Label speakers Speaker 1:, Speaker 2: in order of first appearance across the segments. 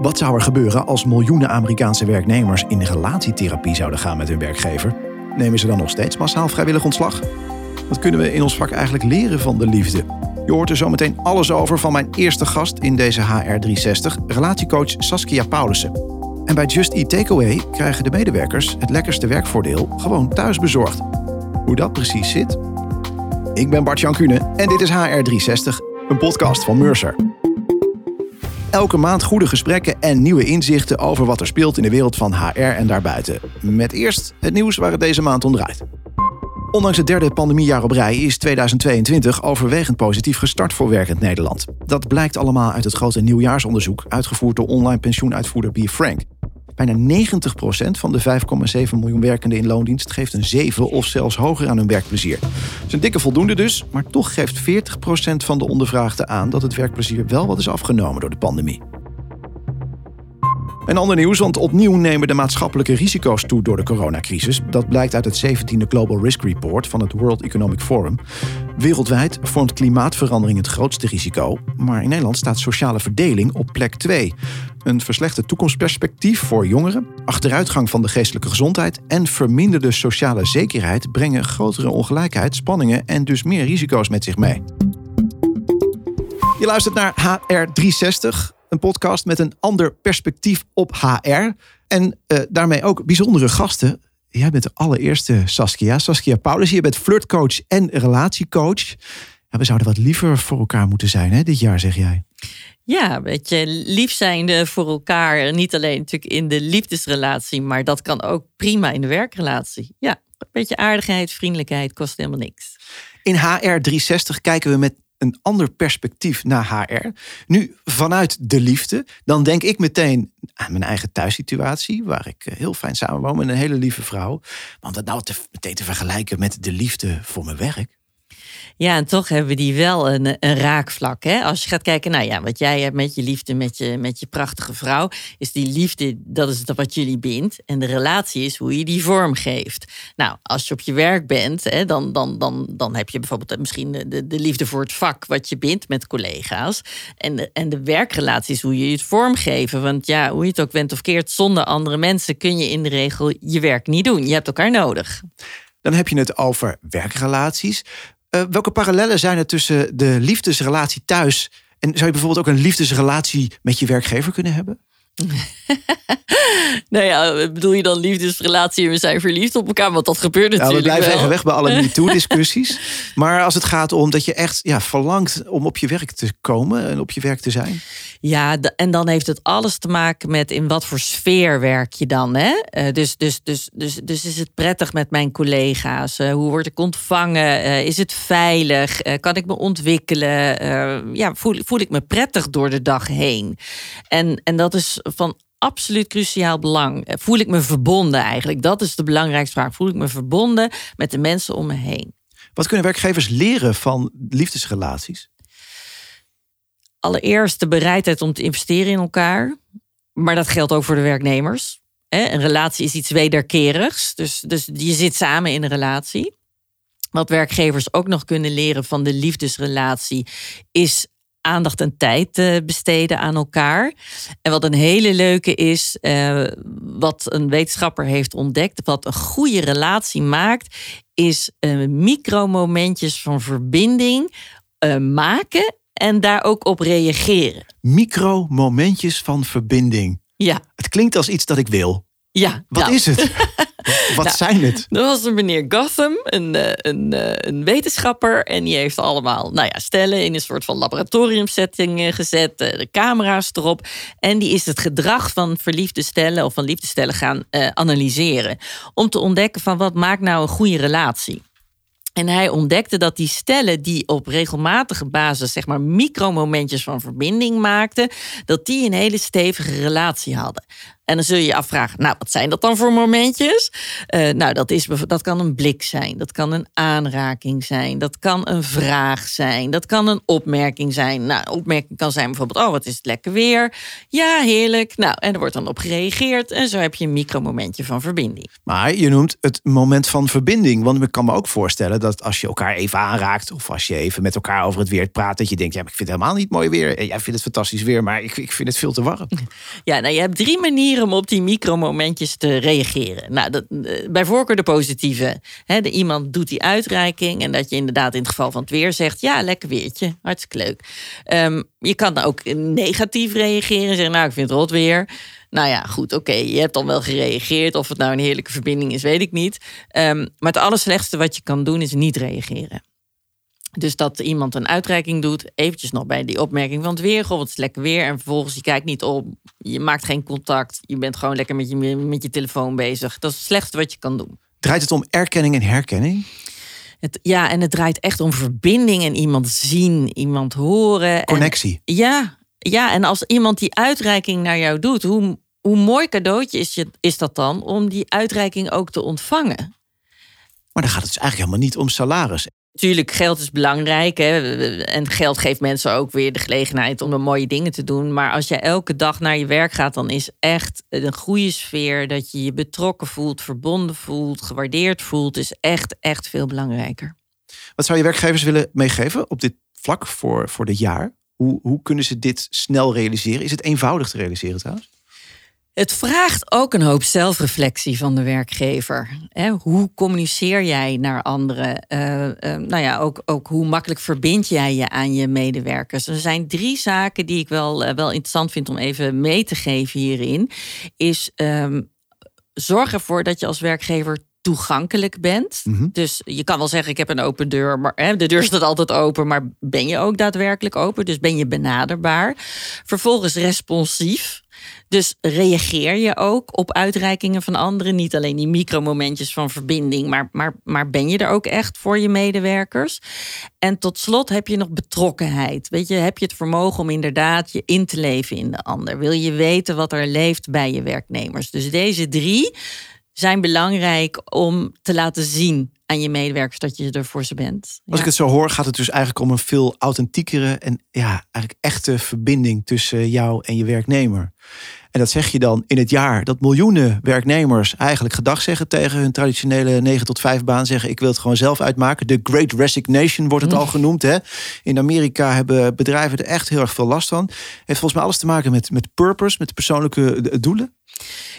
Speaker 1: Wat zou er gebeuren als miljoenen Amerikaanse werknemers in relatietherapie zouden gaan met hun werkgever? Nemen ze dan nog steeds massaal vrijwillig ontslag? Wat kunnen we in ons vak eigenlijk leren van de liefde? Je hoort er zometeen alles over van mijn eerste gast in deze HR360, relatiecoach Saskia Paulussen. En bij Just Eat Takeaway krijgen de medewerkers het lekkerste werkvoordeel gewoon thuis bezorgd. Hoe dat precies zit? Ik ben Bart Jan Kuhne en dit is HR360, een podcast van Mercer. Elke maand goede gesprekken en nieuwe inzichten over wat er speelt in de wereld van HR en daarbuiten. Met eerst het nieuws waar het deze maand om draait. Ondanks het derde pandemiejaar op rij is 2022 overwegend positief gestart voor werkend Nederland. Dat blijkt allemaal uit het grote nieuwjaarsonderzoek uitgevoerd door online pensioenuitvoerder B. Frank. Bijna 90% van de 5,7 miljoen werkenden in loondienst geeft een 7 of zelfs hoger aan hun werkplezier. Dat is een dikke voldoende dus, maar toch geeft 40% van de ondervraagden aan dat het werkplezier wel wat is afgenomen door de pandemie. Een ander nieuws, want opnieuw nemen de maatschappelijke risico's toe door de coronacrisis. Dat blijkt uit het 17e Global Risk Report van het World Economic Forum. Wereldwijd vormt klimaatverandering het grootste risico, maar in Nederland staat sociale verdeling op plek 2. Een verslechterd toekomstperspectief voor jongeren, achteruitgang van de geestelijke gezondheid en verminderde sociale zekerheid brengen grotere ongelijkheid, spanningen en dus meer risico's met zich mee. Je luistert naar HR360, een podcast met een ander perspectief op HR. En uh, daarmee ook bijzondere gasten. Jij bent de allereerste Saskia. Saskia Paulus, je bent flirtcoach en relatiecoach. We zouden wat liever voor elkaar moeten zijn hè, dit jaar, zeg jij.
Speaker 2: Ja, een beetje lief zijn voor elkaar. Niet alleen natuurlijk in de liefdesrelatie, maar dat kan ook prima in de werkrelatie. Ja, een beetje aardigheid, vriendelijkheid kost helemaal niks.
Speaker 1: In HR360 kijken we met een ander perspectief naar HR. Nu vanuit de liefde, dan denk ik meteen aan mijn eigen thuissituatie, waar ik eh, heel fijn samenwoon met een hele lieve vrouw. Want dat nou te, meteen te vergelijken met de liefde voor mijn werk.
Speaker 2: Ja, en toch hebben die wel een, een raakvlak. Hè? Als je gaat kijken, nou ja, wat jij hebt met je liefde, met je, met je prachtige vrouw, is die liefde, dat is wat jullie bindt. En de relatie is hoe je die vorm geeft. Nou, als je op je werk bent, hè, dan, dan, dan, dan heb je bijvoorbeeld misschien de, de liefde voor het vak wat je bindt met collega's. En de, en de werkrelatie is hoe je het vormgeven. Want ja, hoe je het ook went of keert, zonder andere mensen kun je in de regel je werk niet doen. Je hebt elkaar nodig.
Speaker 1: Dan heb je het over werkrelaties. Uh, welke parallellen zijn er tussen de liefdesrelatie thuis en zou je bijvoorbeeld ook een liefdesrelatie met je werkgever kunnen hebben?
Speaker 2: nou ja, bedoel je dan liefdesrelatie en we zijn verliefd op elkaar? Want dat gebeurt natuurlijk
Speaker 1: ja, we blijven
Speaker 2: wel.
Speaker 1: even weg bij alle MeToo-discussies. maar als het gaat om dat je echt ja, verlangt om op je werk te komen en op je werk te zijn.
Speaker 2: Ja, en dan heeft het alles te maken met in wat voor sfeer werk je dan. Hè? Uh, dus, dus, dus, dus, dus is het prettig met mijn collega's? Uh, hoe word ik ontvangen? Uh, is het veilig? kan ik me ontwikkelen? ja, voel, voel ik me prettig door de dag heen? En, en dat is van absoluut cruciaal belang. Voel ik me verbonden eigenlijk? Dat is de belangrijkste vraag. Voel ik me verbonden met de mensen om me heen?
Speaker 1: Wat kunnen werkgevers leren van liefdesrelaties?
Speaker 2: Allereerst de bereidheid om te investeren in elkaar. Maar dat geldt ook voor de werknemers. Een relatie is iets wederkerigs. Dus, dus je zit samen in een relatie. Wat werkgevers ook nog kunnen leren van de liefdesrelatie is aandacht en tijd te besteden aan elkaar. En wat een hele leuke is, uh, wat een wetenschapper heeft ontdekt, wat een goede relatie maakt, is uh, micromomentjes van verbinding uh, maken en daar ook op reageren.
Speaker 1: Micromomentjes van verbinding.
Speaker 2: Ja.
Speaker 1: Het klinkt als iets dat ik wil.
Speaker 2: Ja.
Speaker 1: Wat
Speaker 2: nou.
Speaker 1: is het? Wat nou, zijn het?
Speaker 2: Er was een meneer Gotham, een, een, een wetenschapper. En die heeft allemaal nou ja, stellen in een soort van laboratoriumsetting gezet. De camera's erop. En die is het gedrag van verliefde stellen of van liefdestellen gaan uh, analyseren. Om te ontdekken van wat maakt nou een goede relatie. En hij ontdekte dat die stellen die op regelmatige basis, zeg maar micromomentjes van verbinding maakten, dat die een hele stevige relatie hadden. En dan zul je je afvragen, nou, wat zijn dat dan voor momentjes? Uh, nou, dat, is, dat kan een blik zijn, dat kan een aanraking zijn, dat kan een vraag zijn, dat kan een opmerking zijn. Nou, een opmerking kan zijn bijvoorbeeld, oh, wat is het lekker weer? Ja, heerlijk. Nou, en er wordt dan op gereageerd en zo heb je een micromomentje van verbinding.
Speaker 1: Maar je noemt het moment van verbinding, want ik kan me ook voorstellen dat als je elkaar even aanraakt of als je even met elkaar over het weer praat, dat je denkt, ja, maar ik vind het helemaal niet mooi weer. Jij vindt het fantastisch weer, maar ik, ik vind het veel te warm.
Speaker 2: Ja, nou, je hebt drie manieren om op die micromomentjes te reageren. Nou, dat, eh, bij voorkeur de positieve. De, iemand doet die uitreiking en dat je inderdaad in het geval van het weer zegt, ja, lekker weertje, hartstikke leuk. Um, je kan ook negatief reageren en zeggen, nou, ik vind het rot weer. Nou ja, goed, oké, je hebt dan wel gereageerd. Of het nou een heerlijke verbinding is, weet ik niet. Um, maar het allerslechtste wat je kan doen is niet reageren. Dus dat iemand een uitreiking doet, eventjes nog bij die opmerking van het weer. Goh, wat is lekker weer. En vervolgens, je kijkt niet op, je maakt geen contact. Je bent gewoon lekker met je, met je telefoon bezig. Dat is het slechtste wat je kan doen.
Speaker 1: Draait het om erkenning en herkenning?
Speaker 2: Het, ja, en het draait echt om verbinding en iemand zien, iemand horen.
Speaker 1: Connectie.
Speaker 2: En, ja, ja, en als iemand die uitreiking naar jou doet, hoe, hoe mooi cadeautje is, je, is dat dan om die uitreiking ook te ontvangen?
Speaker 1: Maar dan gaat het dus eigenlijk helemaal niet om salaris.
Speaker 2: Tuurlijk, geld is belangrijk. Hè? En geld geeft mensen ook weer de gelegenheid om de mooie dingen te doen. Maar als jij elke dag naar je werk gaat, dan is echt een goede sfeer. Dat je je betrokken voelt, verbonden voelt, gewaardeerd voelt, is echt, echt veel belangrijker.
Speaker 1: Wat zou je werkgevers willen meegeven op dit vlak voor, voor dit jaar? Hoe, hoe kunnen ze dit snel realiseren? Is het eenvoudig te realiseren trouwens?
Speaker 2: Het vraagt ook een hoop zelfreflectie van de werkgever. Hoe communiceer jij naar anderen? Uh, uh, nou ja, ook, ook hoe makkelijk verbind jij je aan je medewerkers? Er zijn drie zaken die ik wel, uh, wel interessant vind om even mee te geven hierin. Is um, zorg ervoor dat je als werkgever toegankelijk bent. Mm -hmm. Dus je kan wel zeggen, ik heb een open deur, maar hè, de deur staat altijd open, maar ben je ook daadwerkelijk open? Dus ben je benaderbaar? Vervolgens responsief. Dus reageer je ook op uitreikingen van anderen? Niet alleen die micromomentjes van verbinding, maar, maar, maar ben je er ook echt voor je medewerkers? En tot slot heb je nog betrokkenheid. Weet je, heb je het vermogen om inderdaad je in te leven in de ander? Wil je weten wat er leeft bij je werknemers? Dus deze drie zijn belangrijk om te laten zien aan je medewerkers dat je er voor ze bent.
Speaker 1: Als ik het zo hoor, gaat het dus eigenlijk om een veel authentiekere en ja, eigenlijk echte verbinding tussen jou en je werknemer. En dat zeg je dan in het jaar dat miljoenen werknemers eigenlijk gedag zeggen tegen hun traditionele 9 tot 5 baan. Zeggen: Ik wil het gewoon zelf uitmaken. De Great Resignation wordt het al mm. genoemd. Hè? In Amerika hebben bedrijven er echt heel erg veel last van. Heeft volgens mij alles te maken met, met purpose, met persoonlijke doelen.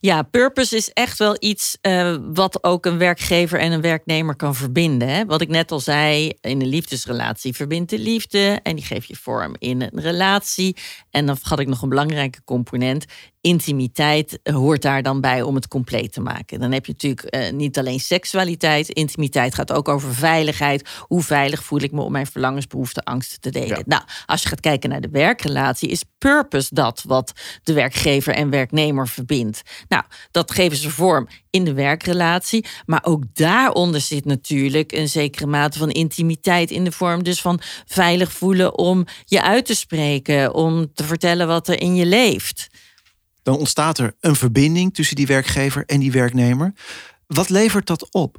Speaker 2: Ja, purpose is echt wel iets uh, wat ook een werkgever en een werknemer kan verbinden. Hè? Wat ik net al zei, in een liefdesrelatie verbindt de liefde en die geef je vorm in een relatie. En dan had ik nog een belangrijke component And. Intimiteit hoort daar dan bij om het compleet te maken. Dan heb je natuurlijk uh, niet alleen seksualiteit. Intimiteit gaat ook over veiligheid. Hoe veilig voel ik me om mijn verlangens, behoeften, angsten te delen? Ja. Nou, als je gaat kijken naar de werkrelatie, is purpose dat wat de werkgever en werknemer verbindt. Nou, dat geven ze vorm in de werkrelatie. Maar ook daaronder zit natuurlijk een zekere mate van intimiteit in de vorm dus van veilig voelen om je uit te spreken, om te vertellen wat er in je leeft
Speaker 1: dan ontstaat er een verbinding tussen die werkgever en die werknemer. Wat levert dat op?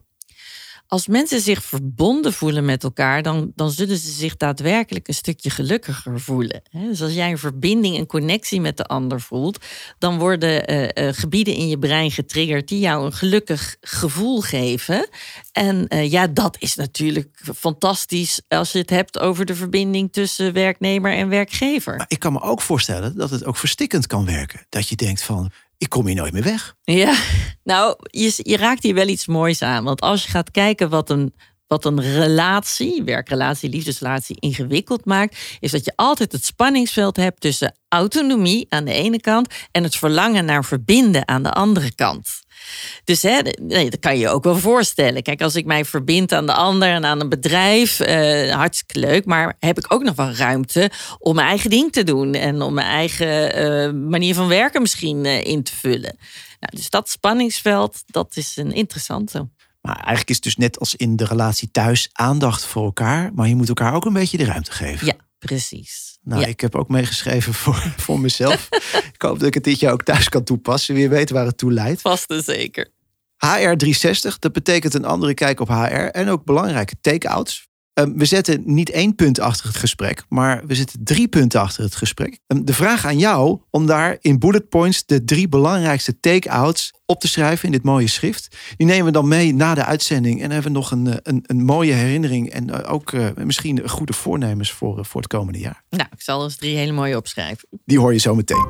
Speaker 2: Als mensen zich verbonden voelen met elkaar, dan, dan zullen ze zich daadwerkelijk een stukje gelukkiger voelen. Dus als jij een verbinding, een connectie met de ander voelt, dan worden uh, uh, gebieden in je brein getriggerd die jou een gelukkig gevoel geven. En uh, ja, dat is natuurlijk fantastisch als je het hebt over de verbinding tussen werknemer en werkgever.
Speaker 1: Maar ik kan me ook voorstellen dat het ook verstikkend kan werken. Dat je denkt van, ik kom hier nooit meer weg.
Speaker 2: Ja, nou, je, je raakt hier wel iets moois aan. Want als je gaat kijken wat een, wat een relatie, werkrelatie, liefdesrelatie ingewikkeld maakt, is dat je altijd het spanningsveld hebt tussen autonomie aan de ene kant en het verlangen naar verbinden aan de andere kant. Dus hè, nee, dat kan je je ook wel voorstellen. Kijk, als ik mij verbind aan de ander en aan een bedrijf, uh, hartstikke leuk. Maar heb ik ook nog wel ruimte om mijn eigen ding te doen en om mijn eigen uh, manier van werken misschien uh, in te vullen. Nou, dus dat spanningsveld, dat is een interessante.
Speaker 1: Maar eigenlijk is het dus net als in de relatie thuis aandacht voor elkaar, maar je moet elkaar ook een beetje de ruimte geven.
Speaker 2: Ja, precies.
Speaker 1: Nou,
Speaker 2: Ja.
Speaker 1: ik heb ook meegeschreven voor, voor mezelf. ik hoop dat ik het dit jaar ook thuis kan toepassen. Wie weet waar het toe leidt.
Speaker 2: Vast en zeker.
Speaker 1: HR360, dat betekent een andere kijk op HR en ook belangrijke take-outs. Ehm, we zetten niet één punt achter het gesprek, maar we zetten drie punten achter het gesprek. Ehm, de vraag aan jou om daar in bullet points de drie belangrijkste take-outs op te schrijven in dit mooie schrift. Die nemen we dan mee na de uitzending en hebben we nog een, eh, een, een mooie herinnering en eh, ook eh, misschien goede voornemens voor, voor het komende jaar.
Speaker 2: Nou, ik zal eens drie hele mooie opschrijven.
Speaker 1: Die hoor je zo meteen.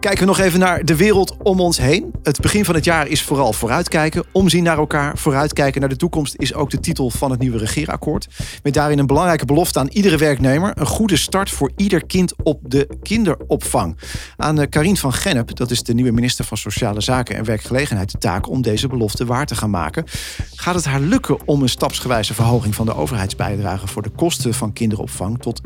Speaker 1: Kijken we nog even naar de wereld om ons heen. Het begin van het jaar is vooral vooruitkijken. Omzien naar elkaar, vooruitkijken naar de toekomst... is ook de titel van het nieuwe regeerakkoord. Met daarin een belangrijke belofte aan iedere werknemer... een goede start voor ieder kind op de kinderopvang. Aan eh, Karien van Gennep, dat is de nieuwe minister van Sociale Zaken en Werkgelegenheid... de taak om deze belofte waar te gaan maken. Gaat het haar lukken om een stapsgewijze verhoging... van de overheidsbijdrage voor de kosten van kinderopvang... tot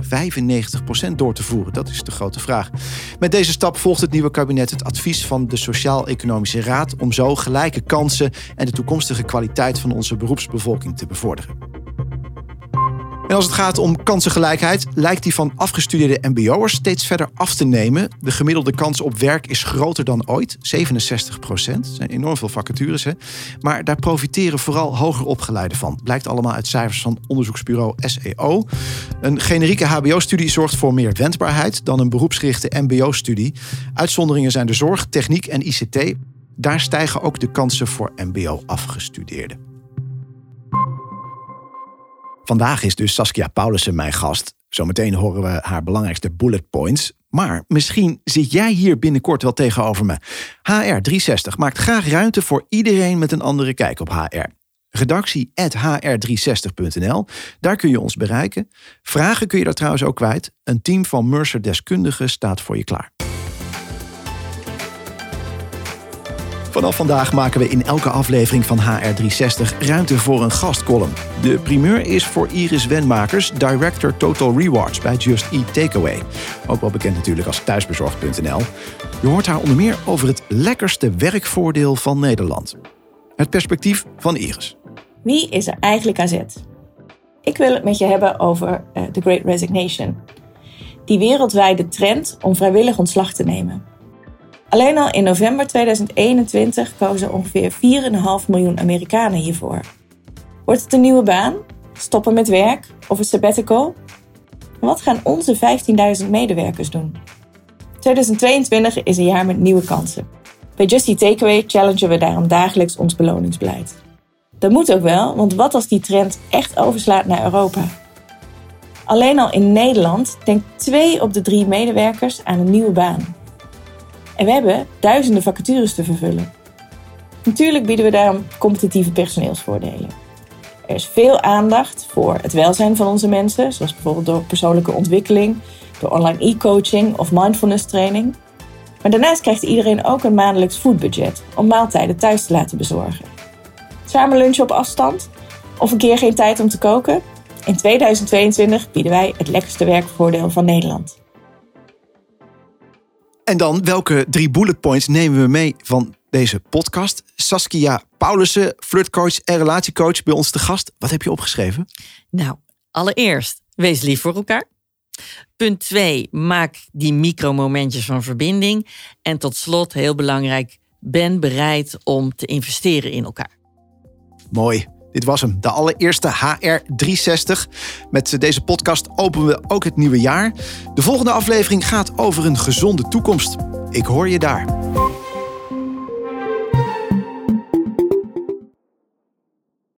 Speaker 1: 95% door te voeren? Dat is de grote vraag. Met deze stap volgt het nieuwe kabinet het advies van de Sociaal-Economische Raad om zo gelijke kansen en de toekomstige kwaliteit van onze beroepsbevolking te bevorderen. En als het gaat om kansengelijkheid, lijkt die van afgestudeerde MBO'ers steeds verder af te nemen. De gemiddelde kans op werk is groter dan ooit, 67 procent. Zijn enorm veel vacatures, hè? maar daar profiteren vooral hoger opgeleiden van. Blijkt allemaal uit cijfers van onderzoeksbureau SEO. Een generieke HBO-studie zorgt voor meer wendbaarheid dan een beroepsgerichte MBO-studie. Uitzonderingen zijn de zorg, techniek en ICT. Daar stijgen ook de kansen voor MBO-afgestudeerden. Vandaag is dus Saskia Paulussen mijn gast. Zometeen horen we haar belangrijkste bullet points. Maar misschien zit jij hier binnenkort wel tegenover me. HR360 maakt graag ruimte voor iedereen met een andere kijk op HR. Redactie hr360.nl. Daar kun je ons bereiken. Vragen kun je daar trouwens ook kwijt. Een team van Mercer deskundigen staat voor je klaar. Vanaf vandaag maken we in elke aflevering van HR360 ruimte voor een gastcolumn. De primeur is voor Iris Wenmakers, director Total Rewards bij Just Eat Takeaway. Ook wel bekend natuurlijk als thuisbezorgd.nl. Je hoort haar onder meer over het lekkerste werkvoordeel van Nederland. Het perspectief van Iris.
Speaker 3: Wie is er eigenlijk aan zet? Ik wil het met je hebben over uh, The Great Resignation. Die wereldwijde trend om vrijwillig ontslag te nemen. Alleen al in november 2021 kozen ongeveer 4,5 miljoen Amerikanen hiervoor. Wordt het een nieuwe baan? Stoppen met werk? Of een sabbatical? Wat gaan onze 15.000 medewerkers doen? 2022 is een jaar met nieuwe kansen. Bij Just Eat Takeaway challengen we daarom dagelijks ons beloningsbeleid. Dat moet ook wel, want wat als die trend echt overslaat naar Europa? Alleen al in Nederland denkt 2 op de 3 medewerkers aan een nieuwe baan. En we hebben duizenden vacatures te vervullen. Natuurlijk bieden we daarom competitieve personeelsvoordelen. Er is veel aandacht voor het welzijn van onze mensen, zoals bijvoorbeeld door persoonlijke ontwikkeling, door online e-coaching of mindfulness training. Maar daarnaast krijgt iedereen ook een maandelijks foodbudget om maaltijden thuis te laten bezorgen. Samen lunchen op afstand of een keer geen tijd om te koken? In 2022 bieden wij het lekkerste werkvoordeel van Nederland.
Speaker 1: En dan, welke drie bullet points nemen we mee van deze podcast? Saskia Paulussen, flirtcoach en relatiecoach bij ons te gast. Wat heb je opgeschreven?
Speaker 2: Nou, allereerst, wees lief voor elkaar. Punt 2, maak die micromomentjes van verbinding. En tot slot, heel belangrijk, ben bereid om te investeren in elkaar.
Speaker 1: Mooi. Dit was hem, de allereerste HR360. Met deze podcast openen we ook het nieuwe jaar. De volgende aflevering gaat over een gezonde toekomst. Ik hoor je daar.